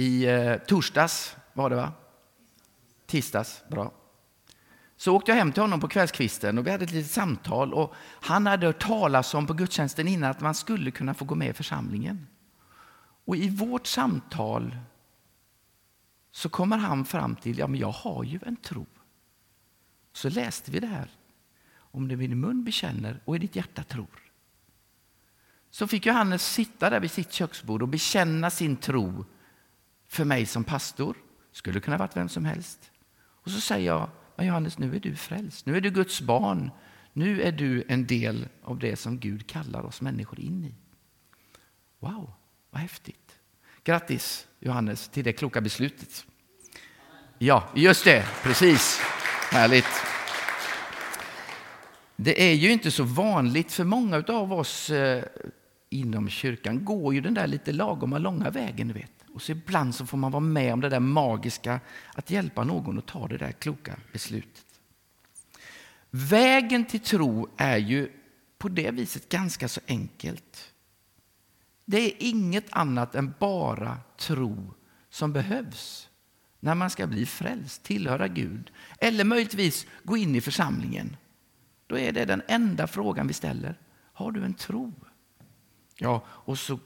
i eh, torsdags var det va? Tisdags, bra. Så åkte jag hem till honom på kvällskvisten och vi hade ett litet samtal och han hade hört talas om på gudstjänsten innan att man skulle kunna få gå med i församlingen. Och i vårt samtal så kommer han fram till, ja men jag har ju en tro. Så läste vi det här. Om du med din mun bekänner och i ditt hjärta tror. Så fick Johannes sitta där vid sitt köksbord och bekänna sin tro för mig som pastor. Skulle kunna varit vem som helst. Och så säger jag, men Johannes nu är du frälst. Nu är du Guds barn. Nu är du en del av det som Gud kallar oss människor in i. Wow, vad häftigt. Grattis Johannes till det kloka beslutet. Ja, just det, precis. Härligt. Det är ju inte så vanligt för många av oss eh, inom kyrkan går ju den där lite lagom långa vägen. Du vet. Och så ibland så får man vara med om det där magiska att hjälpa någon att ta det där kloka beslutet. Vägen till tro är ju på det viset ganska så enkelt. Det är inget annat än bara tro som behövs när man ska bli frälst, tillhöra Gud eller möjligtvis gå in i församlingen. Då är det den enda frågan vi ställer. Har du en tro? Ja, och så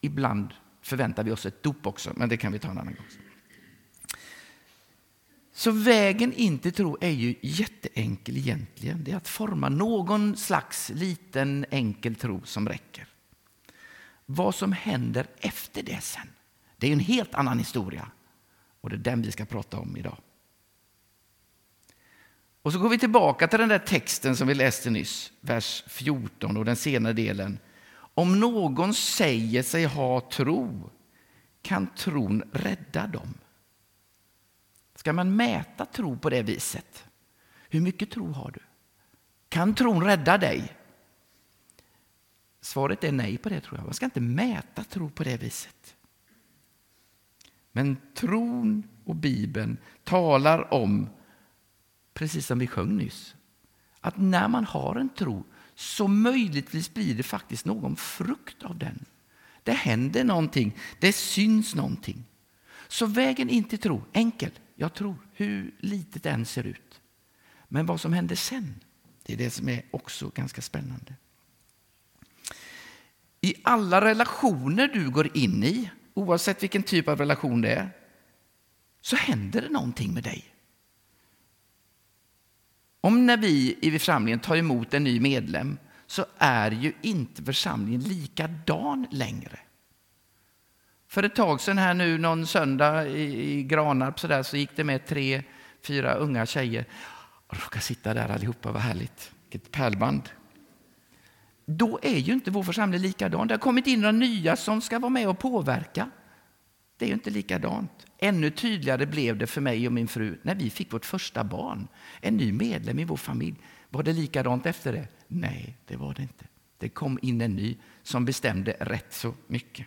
ibland förväntar vi oss ett dop också, men det kan vi ta en annan gång. Så vägen in till tro är ju jätteenkel egentligen. Det är att forma någon slags liten enkel tro som räcker. Vad som händer efter det sen, det är en helt annan historia. Och det är den vi ska prata om idag. Och så går vi tillbaka till den där texten som vi läste nyss, vers 14 och den senare delen. Om någon säger sig ha tro kan tron rädda dem. Ska man mäta tro på det viset? Hur mycket tro har du? Kan tron rädda dig? Svaret är nej på det tror jag. Man ska inte mäta tro på det viset. Men tron och Bibeln talar om, precis som vi sjöng nyss, att när man har en tro så möjligtvis blir det faktiskt någon frukt av den. Det händer någonting, det syns någonting. Så vägen in till tro, enkel, jag tror, hur litet den ser ut. Men vad som händer sen, det är det som är också ganska spännande. I alla relationer du går in i, oavsett vilken typ av relation det är, så händer det någonting med dig. Om när vi i församlingen tar emot en ny medlem så är ju inte församlingen likadan längre. För ett tag sedan här nu någon söndag i, i Granarp så, där, så gick det med tre, fyra unga tjejer. Och råkade sitta där allihopa, vad härligt. Vilket pärlband. Då är ju inte vår församling likadan. Det har kommit in några nya som ska vara med och påverka. Det är ju inte likadant. Ännu tydligare blev det för mig och min fru när vi fick vårt första barn. En ny medlem i vår familj. Var det likadant efter det? Nej, det var det inte. Det kom in en ny som bestämde rätt så mycket.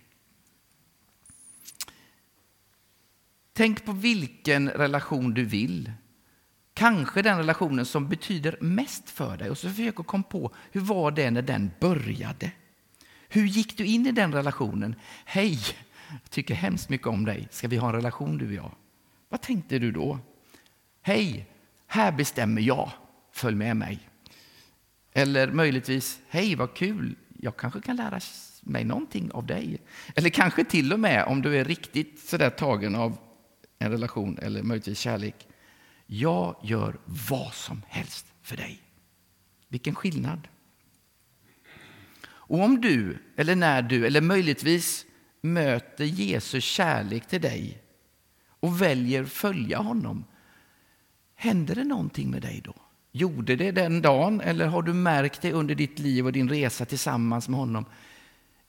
Tänk på vilken relation du vill. Kanske den relationen som betyder mest för dig. Och så försök att komma på hur var det när den började. Hur gick du in i den relationen? Hej, jag tycker hemskt mycket om dig. Ska vi ha en relation du och jag? Vad tänkte du då? Hej, här bestämmer jag. Följ med mig. Eller möjligtvis, hej vad kul, jag kanske kan lära mig någonting av dig. Eller kanske till och med om du är riktigt sådär tagen av en relation eller möjligtvis kärlek. Jag gör vad som helst för dig. Vilken skillnad. Och om du, eller när du, eller möjligtvis möter Jesus kärlek till dig och väljer följa honom, händer det någonting med dig då? Gjorde det den dagen eller har du märkt det under ditt liv och din resa tillsammans med honom?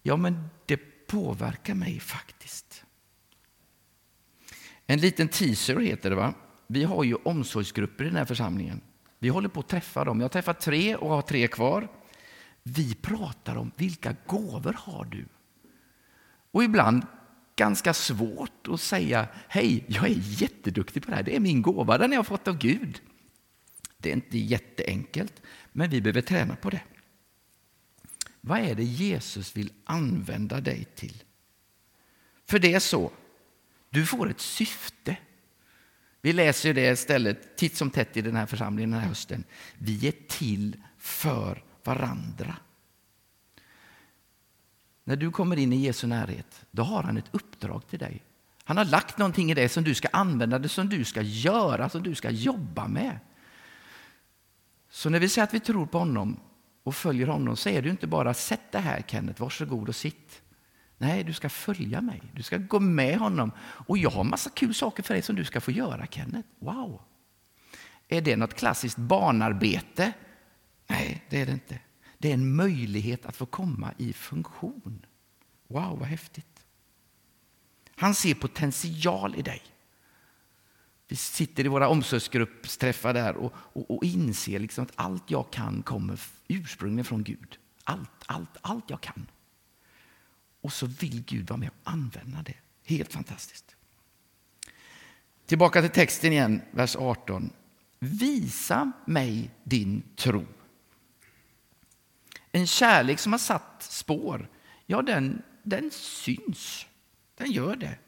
Ja, men det påverkar mig faktiskt. En liten teaser heter det va? Vi har ju omsorgsgrupper i den här församlingen. Vi håller på att träffa dem. Jag har träffat tre och har tre kvar. Vi pratar om vilka gåvor har du? Och ibland ganska svårt att säga hej, jag är jätteduktig på det här. Det är min gåva, den har jag fått av Gud. Det är inte jätteenkelt, men vi behöver träna på det. Vad är det Jesus vill använda dig till? För det är så. Du får ett syfte. Vi läser det stället titt som tätt i den här församlingen den här hösten. Vi är till för varandra. När du kommer in i Jesu närhet, då har han ett uppdrag till dig. Han har lagt någonting i dig som du ska använda, det som du ska göra, som du ska jobba med. Så när vi säger att vi tror på honom och följer honom så är det inte bara sätt det här Kenneth, varsågod och sitt. Nej, du ska följa mig. Du ska gå med honom. Och jag har massa kul saker för dig som du ska få göra, Kenneth. Wow! Är det något klassiskt barnarbete? Nej, det är det inte. Det är en möjlighet att få komma i funktion. Wow, vad häftigt. Han ser potential i dig. Vi sitter i våra omsorgsgruppsträffar där och, och, och inser liksom att allt jag kan kommer ursprungligen från Gud. Allt, allt, allt jag kan. Och så vill Gud vara med och använda det. Helt fantastiskt. Tillbaka till texten igen, vers 18. Visa mig din tro. En kärlek som har satt spår, ja den, den syns. Den gör det.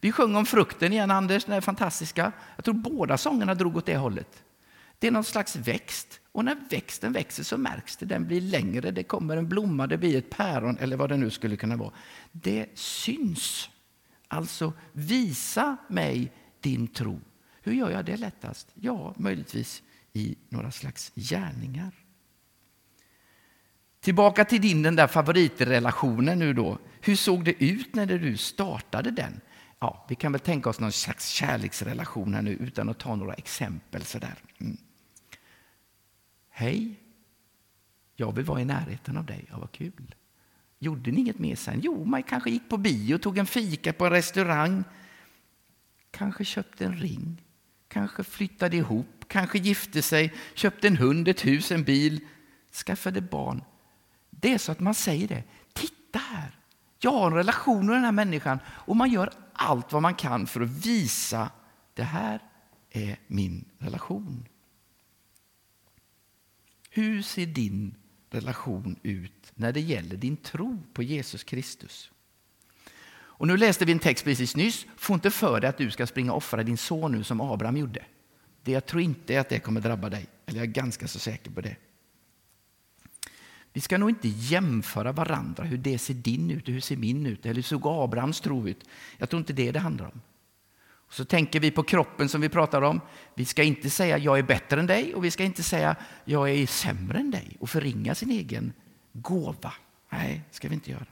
Vi sjöng om frukten igen, Anders, den är fantastiska. Jag tror båda sångerna drog åt det hållet. Det är någon slags växt och när växten växer så märks det. Den blir längre, det kommer en blomma, det blir ett päron eller vad det nu skulle kunna vara. Det syns. Alltså, visa mig din tro. Hur gör jag det lättast? Ja, möjligtvis i några slags gärningar. Tillbaka till din den där favoritrelationen nu då. Hur såg det ut när du startade den? Ja, vi kan väl tänka oss någon slags kärleksrelation här nu utan att ta några exempel sådär. Mm. Hej, jag vill vara i närheten av dig. Ja, vad kul. Gjorde ni inget mer sen? Jo, man kanske gick på bio, tog en fika på en restaurang. Kanske köpte en ring. Kanske flyttade ihop, kanske gifte sig, köpte en hund, ett hus, en bil, skaffade barn. Det är så att man säger det. Titta här, jag har en relation med den här människan och man gör allt vad man kan för att visa det här är min relation. Hur ser din relation ut när det gäller din tro på Jesus Kristus? Och nu läste vi en text precis nyss. Få inte för dig att du ska springa och offra din son nu som Abraham gjorde. Det jag tror inte att det kommer drabba dig. Eller jag är ganska så säker på det. Vi ska nog inte jämföra varandra, hur det ser din ut och hur ser min ut, eller hur såg Abrahams tro ut. Jag tror inte det det handlar om. Och så tänker vi på kroppen som vi pratar om. Vi ska inte säga jag är bättre än dig och vi ska inte säga jag är sämre än dig och förringa sin egen gåva. Nej, det ska vi inte göra.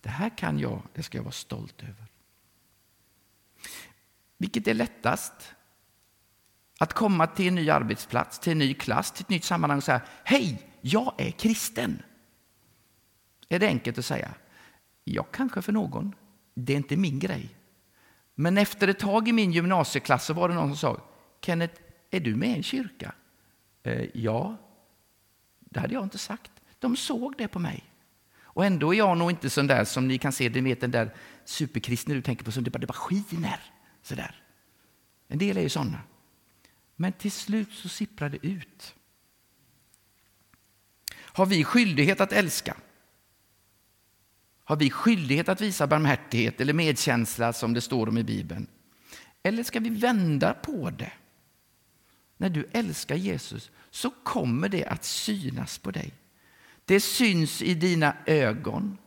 Det här kan jag, det ska jag vara stolt över. Vilket är lättast? Att komma till en ny arbetsplats, till en ny klass, till ett nytt sammanhang och säga Hej, jag är kristen. Är det enkelt att säga? Ja, kanske för någon. Det är inte min grej. Men efter ett tag i min gymnasieklass så var det någon som sa Kenneth, är du med i en kyrka? Eh, ja, det hade jag inte sagt. De såg det på mig. Och ändå är jag nog inte sån där som ni kan se, det vet den där superkristna du tänker på som det bara, det bara skiner. Sådär. En del är ju sådana. Men till slut så sipprar det ut. Har vi skyldighet att älska? Har vi skyldighet att visa barmhärtighet eller medkänsla som det står om i Bibeln? Eller ska vi vända på det? När du älskar Jesus så kommer det att synas på dig. Det syns i dina ögon,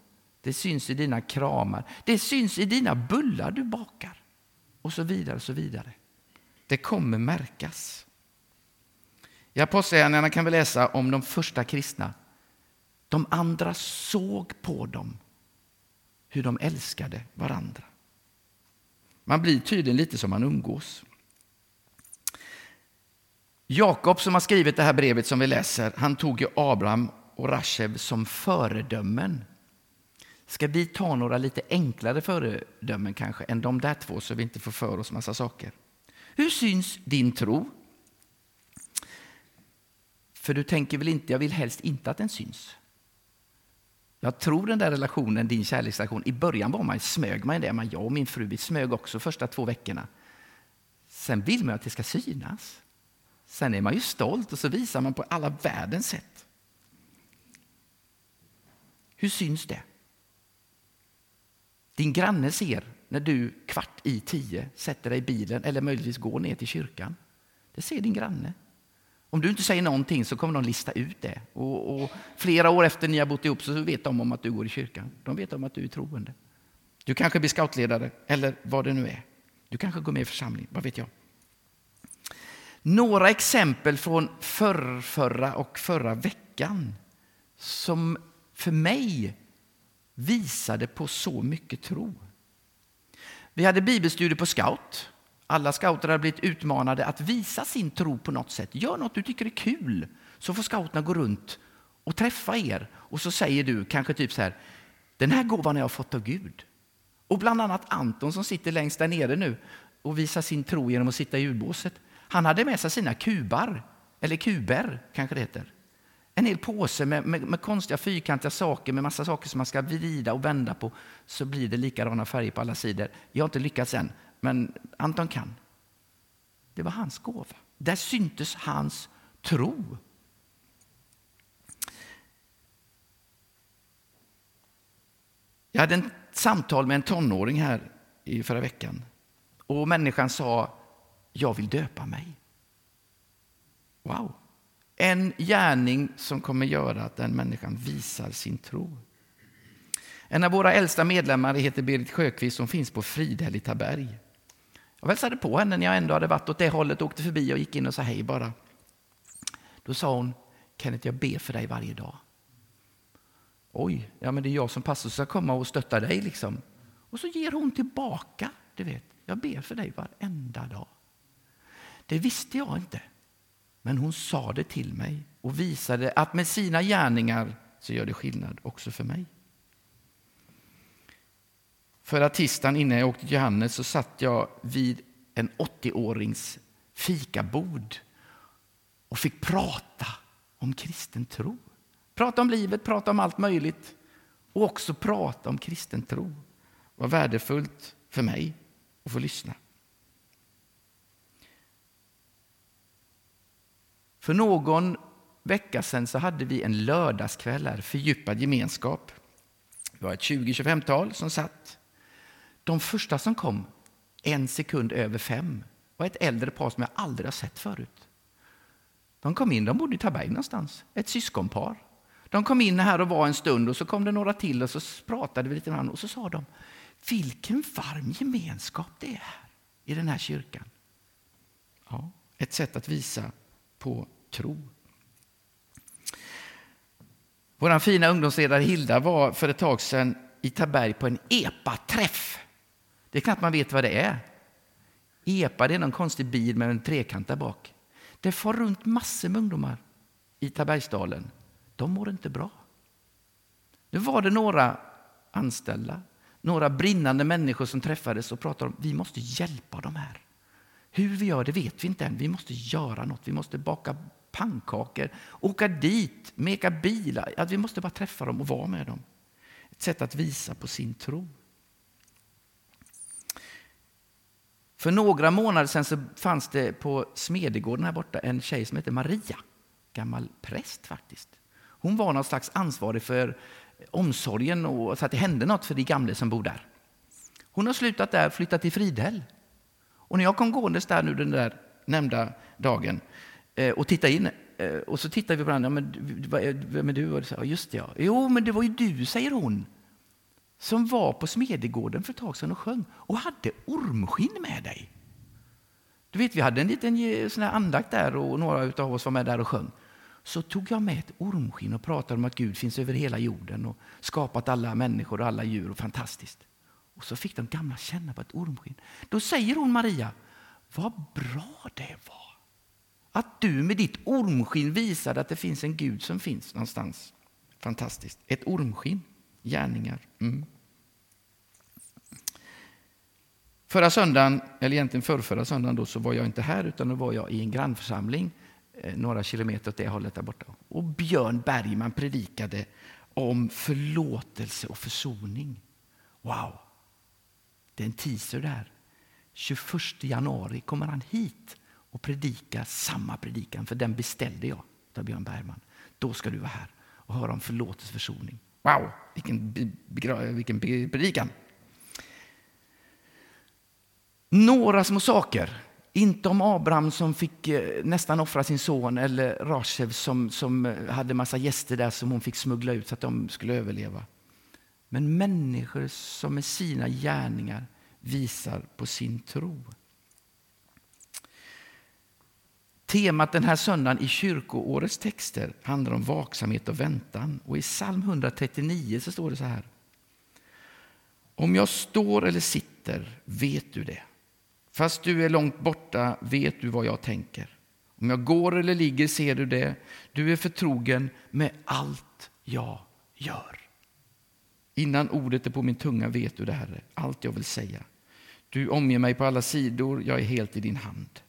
det syns i dina kramar, det syns i dina bullar du bakar och så vidare. och så vidare. Det kommer märkas. I Apostlagärningarna kan vi läsa om de första kristna. De andra såg på dem hur de älskade varandra. Man blir tydligen lite som man umgås. Jakob som har skrivit det här brevet som vi läser, han tog ju Abraham och Rashev som föredömen. Ska vi ta några lite enklare föredömen kanske än de där två så vi inte får för oss massa saker? Hur syns din tro? För du tänker väl inte, jag vill helst inte att den syns. Jag tror den där relationen, din kärleksrelation, i början var man smög man det, men jag och min fru vi smög också första två veckorna. Sen vill man att det ska synas. Sen är man ju stolt och så visar man på alla världens sätt. Hur syns det? Din granne ser när du kvart i tio sätter dig i bilen eller möjligtvis går ner till kyrkan. Det ser din granne. Om du inte säger någonting så kommer de lista ut det. Och, och, flera år efter ni har bott ihop så vet de om att du går i kyrkan. De vet om att du är troende. Du kanske blir scoutledare eller vad det nu är. Du kanske går med i församling, vad vet jag. Några exempel från förr, förra och förra veckan som för mig visade på så mycket tro. Vi hade bibelstudier på scout. Alla scouter har blivit utmanade att visa sin tro på något sätt. Gör något du tycker är kul, så får scouterna gå runt och träffa er. Och så säger du kanske typ så här, den här gåvan har jag fått av Gud. Och bland annat Anton som sitter längst där nere nu och visar sin tro genom att sitta i ljudbåset. Han hade med sig sina kubar, eller kuber kanske det heter. En hel påse med, med, med, konstiga fyrkantiga saker, med massa saker som man ska vrida och vända på, så blir det likadana färger på alla sidor. Jag har inte lyckats än, men Anton kan. Det var hans gåva. Där syntes hans tro. Jag hade ett samtal med en tonåring här i förra veckan. Och människan sa, jag vill döpa mig. Wow! En gärning som kommer göra att den människan visar sin tro. En av våra äldsta medlemmar heter Berit Sjöqvist som finns på Fridhäll i Taberg. Jag hälsade på henne när jag ändå hade varit åt det hållet, åkte förbi och gick in och sa hej bara. Då sa hon, Kenneth jag ber för dig varje dag. Oj, ja men det är jag som pastor ska komma och stötta dig liksom. Och så ger hon tillbaka, du vet. Jag ber för dig varenda dag. Det visste jag inte. Men hon sa det till mig och visade att med sina gärningar så gör det skillnad också för mig. Förra tisdagen innan jag åkte till Johannes så satt jag vid en 80-årings fikabord och fick prata om kristen tro. Prata om livet, prata om allt möjligt och också prata om kristen tro. Det var värdefullt för mig att få lyssna. För någon vecka sedan så hade vi en lördagskväll här, fördjupad gemenskap. Det var ett 20-25-tal som satt. De första som kom, en sekund över fem, var ett äldre par som jag aldrig har sett förut. De kom in, de bodde i Taberg någonstans, ett syskonpar. De kom in här och var en stund och så kom det några till och så pratade vi lite grann och så sa de, vilken varm gemenskap det är här i den här kyrkan. Ja, ett sätt att visa på tro. Vår fina ungdomsledare Hilda var för ett tag sedan i Taberg på en EPA-träff. Det är knappt man vet vad det är. EPA det är någon konstig bil med en trekant där bak. Det far runt massor med ungdomar i Tabergsdalen. De mår inte bra. Nu var det några anställda, några brinnande människor som träffades och pratade om vi måste hjälpa de här. Hur vi gör det vet vi inte än. Vi måste göra något. Vi måste baka pannkakor, åka dit, meka bilar. Att vi måste bara träffa dem och vara med dem. Ett sätt att visa på sin tro. För några månader sedan så fanns det på Smedegården här borta en tjej som heter Maria. Gammal präst faktiskt. Hon var någon slags ansvarig för omsorgen och så att det hände något för de gamla som bor där. Hon har slutat där flyttat till Fridhäll. Och när jag kom gåendes där nu den där nämnda dagen eh, och tittade in eh, och så tittade vi på varandra. Ja, Men, vem är du? Och sa, just det, ja. Jo, men det var ju du, säger hon, som var på Smedegården för ett tag sedan och sjöng och hade ormskinn med dig. Du vet, vi hade en liten eh, sån här andakt där och några av oss var med där och sjöng. Så tog jag med ett ormskinn och pratade om att Gud finns över hela jorden och skapat alla människor och alla djur. och Fantastiskt. Och så fick de gamla känna på ett ormskinn. Då säger hon Maria, vad bra det var att du med ditt ormskinn visade att det finns en Gud som finns någonstans. Fantastiskt. Ett ormskinn, gärningar. Mm. Förra söndagen, eller egentligen förrförra söndagen, då, så var jag inte här utan då var jag i en grannförsamling eh, några kilometer åt det hållet där borta. Och Björn Bergman predikade om förlåtelse och försoning. Wow! Det är en teaser där. 21 januari kommer han hit och predikar samma predikan, för den beställde jag av Björn Bergman. Då ska du vara här och höra om förlåtelse och försoning. Wow, vilken, vilken predikan! Några små saker. Inte om Abraham som fick eh, nästan offra sin son eller Rashev som, som eh, hade massa gäster där som hon fick smuggla ut så att de skulle överleva. Men människor som med sina gärningar visar på sin tro. Temat den här söndagen i kyrkoårets texter handlar om vaksamhet och väntan. Och I psalm 139 så står det så här. Om jag står eller sitter vet du det. Fast du är långt borta vet du vad jag tänker. Om jag går eller ligger ser du det. Du är förtrogen med allt jag gör. Innan ordet är på min tunga vet du det, Herre, allt jag vill säga. Du omger mig på alla sidor, jag är helt i din hand.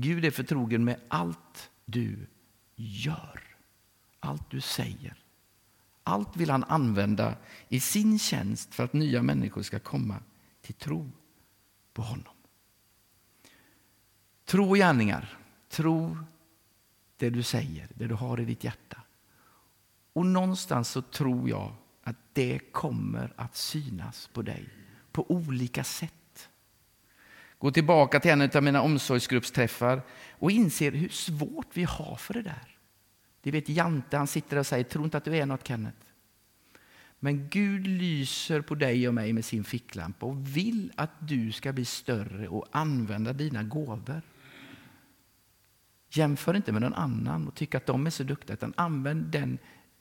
Gud är förtrogen med allt du gör, allt du säger. Allt vill han använda i sin tjänst för att nya människor ska komma till tro på honom. Tro och gärningar. Tro det du säger, det du har i ditt hjärta. Och någonstans så tror jag att det kommer att synas på dig på olika sätt. Gå tillbaka till en av mina omsorgsgruppsträffar och inser hur svårt vi har för det där. Det vet Jante, han sitter och säger, tro inte att du är något Kenneth. Men Gud lyser på dig och mig med sin ficklampa och vill att du ska bli större och använda dina gåvor. Jämför inte med någon annan och tyck att de är så duktiga, utan använd den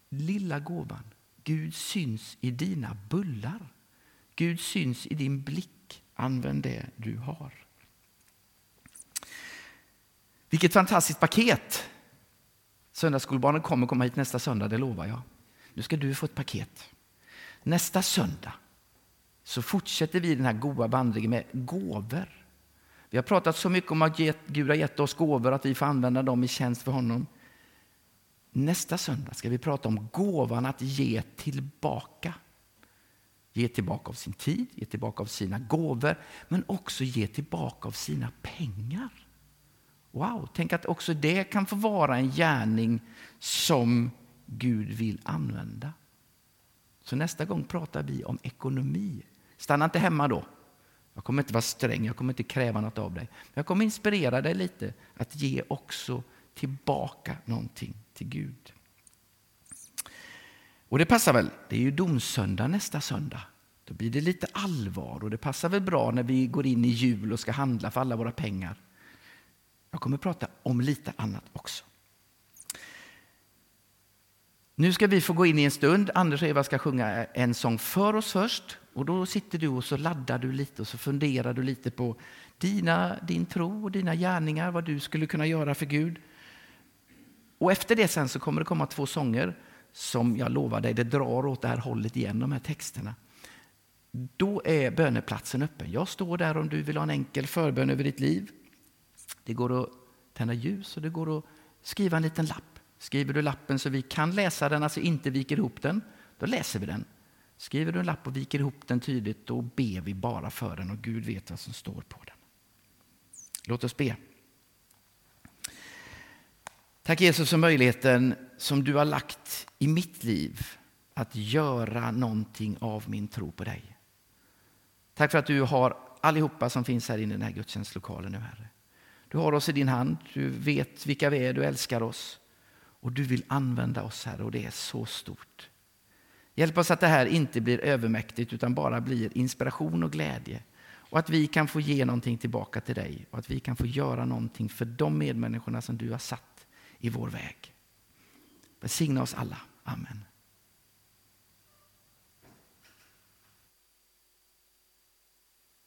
lilla gåvan. Gud syns i dina bullar. Gud syns i din blick. Använd det du har. Vilket fantastiskt paket! Söndagsskolbarnen kommer komma hit nästa söndag, det lovar jag. Nu ska du få ett paket. Nästa söndag så fortsätter vi den här goda vandringen med gåvor. Vi har pratat så mycket om att Gud har gett oss gåvor, att vi får använda dem i tjänst för honom. Nästa söndag ska vi prata om gåvan att ge tillbaka. Ge tillbaka av sin tid, ge tillbaka av sina gåvor, men också ge tillbaka av sina pengar. Wow, tänk att också det kan få vara en gärning som Gud vill använda. Så nästa gång pratar vi om ekonomi. Stanna inte hemma då. Jag kommer inte vara sträng, jag kommer inte kräva något av dig. Men jag kommer inspirera dig lite att ge också tillbaka någonting till Gud. Och det passar väl, det är ju domsöndag nästa söndag. Då blir det lite allvar och det passar väl bra när vi går in i jul och ska handla för alla våra pengar. Jag kommer prata om lite annat också. Nu ska vi få gå in i en stund. Anders och Eva ska sjunga en sång för oss först. Och Då sitter du och så laddar du lite och så funderar du lite på dina, din tro och dina gärningar, vad du skulle kunna göra för Gud. Och efter det sen så kommer det komma två sånger som jag lovar dig, det drar åt det här hållet igen, de här texterna. Då är böneplatsen öppen. Jag står där om du vill ha en enkel förbön över ditt liv. Det går att tända ljus och det går att skriva en liten lapp. Skriver du lappen så vi kan läsa den, alltså inte viker ihop den, då läser vi den. Skriver du en lapp och viker ihop den tydligt, då ber vi bara för den och Gud vet vad som står på den. Låt oss be. Tack Jesus för möjligheten som du har lagt i mitt liv att göra någonting av min tro på dig. Tack för att du har allihopa som finns här inne i den här gudstjänstlokalen nu Herre. Du har oss i din hand, du vet vilka vi är, du älskar oss och du vill använda oss Herre och det är så stort. Hjälp oss att det här inte blir övermäktigt utan bara blir inspiration och glädje och att vi kan få ge någonting tillbaka till dig och att vi kan få göra någonting för de medmänniskorna som du har satt i vår väg. Välsigna oss alla. Amen.